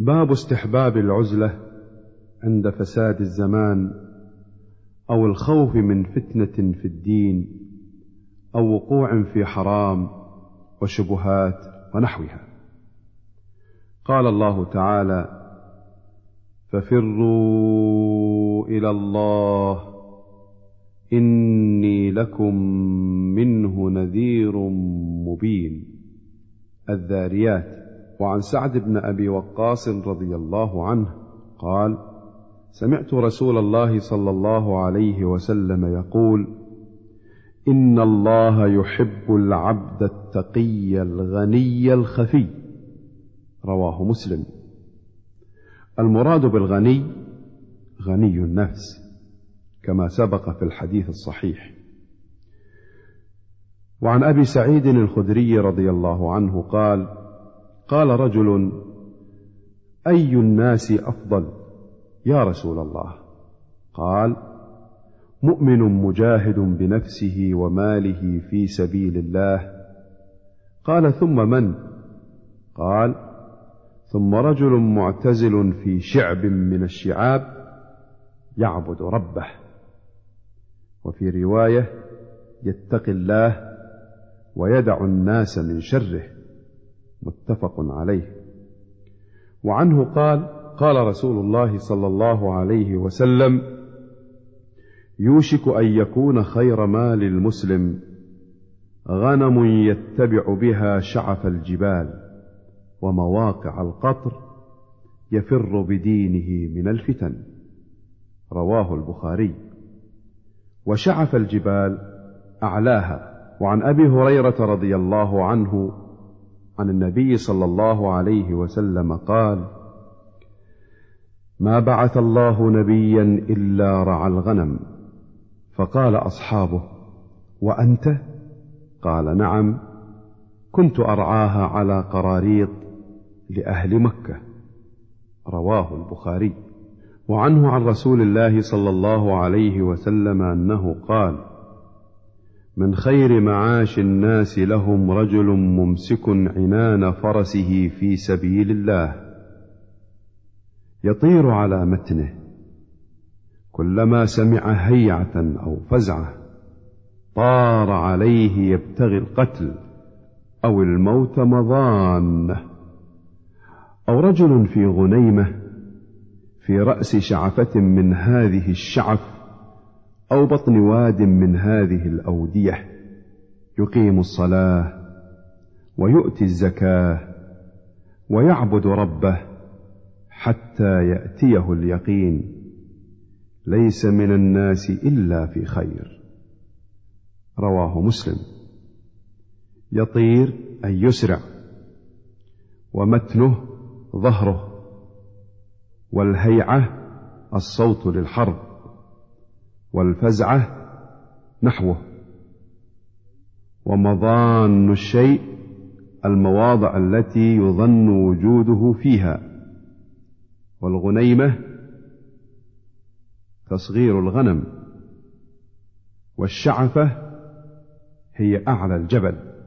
باب استحباب العزلة عند فساد الزمان أو الخوف من فتنة في الدين أو وقوع في حرام وشبهات ونحوها. قال الله تعالى ففروا إلى الله إني لكم منه نذير مبين. الذاريات وعن سعد بن أبي وقاص رضي الله عنه قال سمعت رسول الله صلى الله عليه وسلم يقول إن الله يحب العبد التقي الغني الخفي. رواه مسلم. المراد بالغني غني النفس كما سبق في الحديث الصحيح. وعن أبي سعيد الخدري رضي الله عنه قال قال رجل أي الناس أفضل؟ يا رسول الله. قال مؤمن مجاهد بنفسه وماله في سبيل الله. قال ثم من؟ قال ثم رجل معتزل في شعب من الشعاب يعبد ربه. وفي رواية يتقي الله ويدع الناس من شره. متفق عليه. وعنه قال قال رسول الله صلى الله عليه وسلم يوشك أن يكون خير مال المسلم غنم يتبع بها شعف الجبال ومواقع القطر يفر بدينه من الفتن. رواه البخاري. وشعف الجبال أعلاها. وعن أبي هريرة رضي الله عنه عن النبي صلى الله عليه وسلم قال ما بعث الله نبيا إلا رعى الغنم. فقال أصحابه وأنت؟ قال نعم كنت أرعاها على قراريط لأهل مكة. رواه البخاري. وعنه عن رسول الله صلى الله عليه وسلم أنه قال من خير معاش الناس لهم رجل ممسك عنان فرسه في سبيل الله. يطير على متنه. كلما سمع هيعة أو فزعة طار عليه يبتغي القتل أو الموت مضانة. أو رجل في غنيمة في رأس شعفة من هذه الشعف أو بطن واد من هذه الأودية يقيم الصلاة ويؤتي الزكاة ويعبد ربه حتى يأتيه اليقين. ليس من الناس إلا في خير. رواه مسلم. يطير أي يسرع ومتنه ظهره والهيعة الصوت للحرب. والفزعة نحوه. ومضان الشيء المواضع التي يظن وجوده فيها. والغنيمة تصغير الغنم. والشعفة هي أعلى الجبل.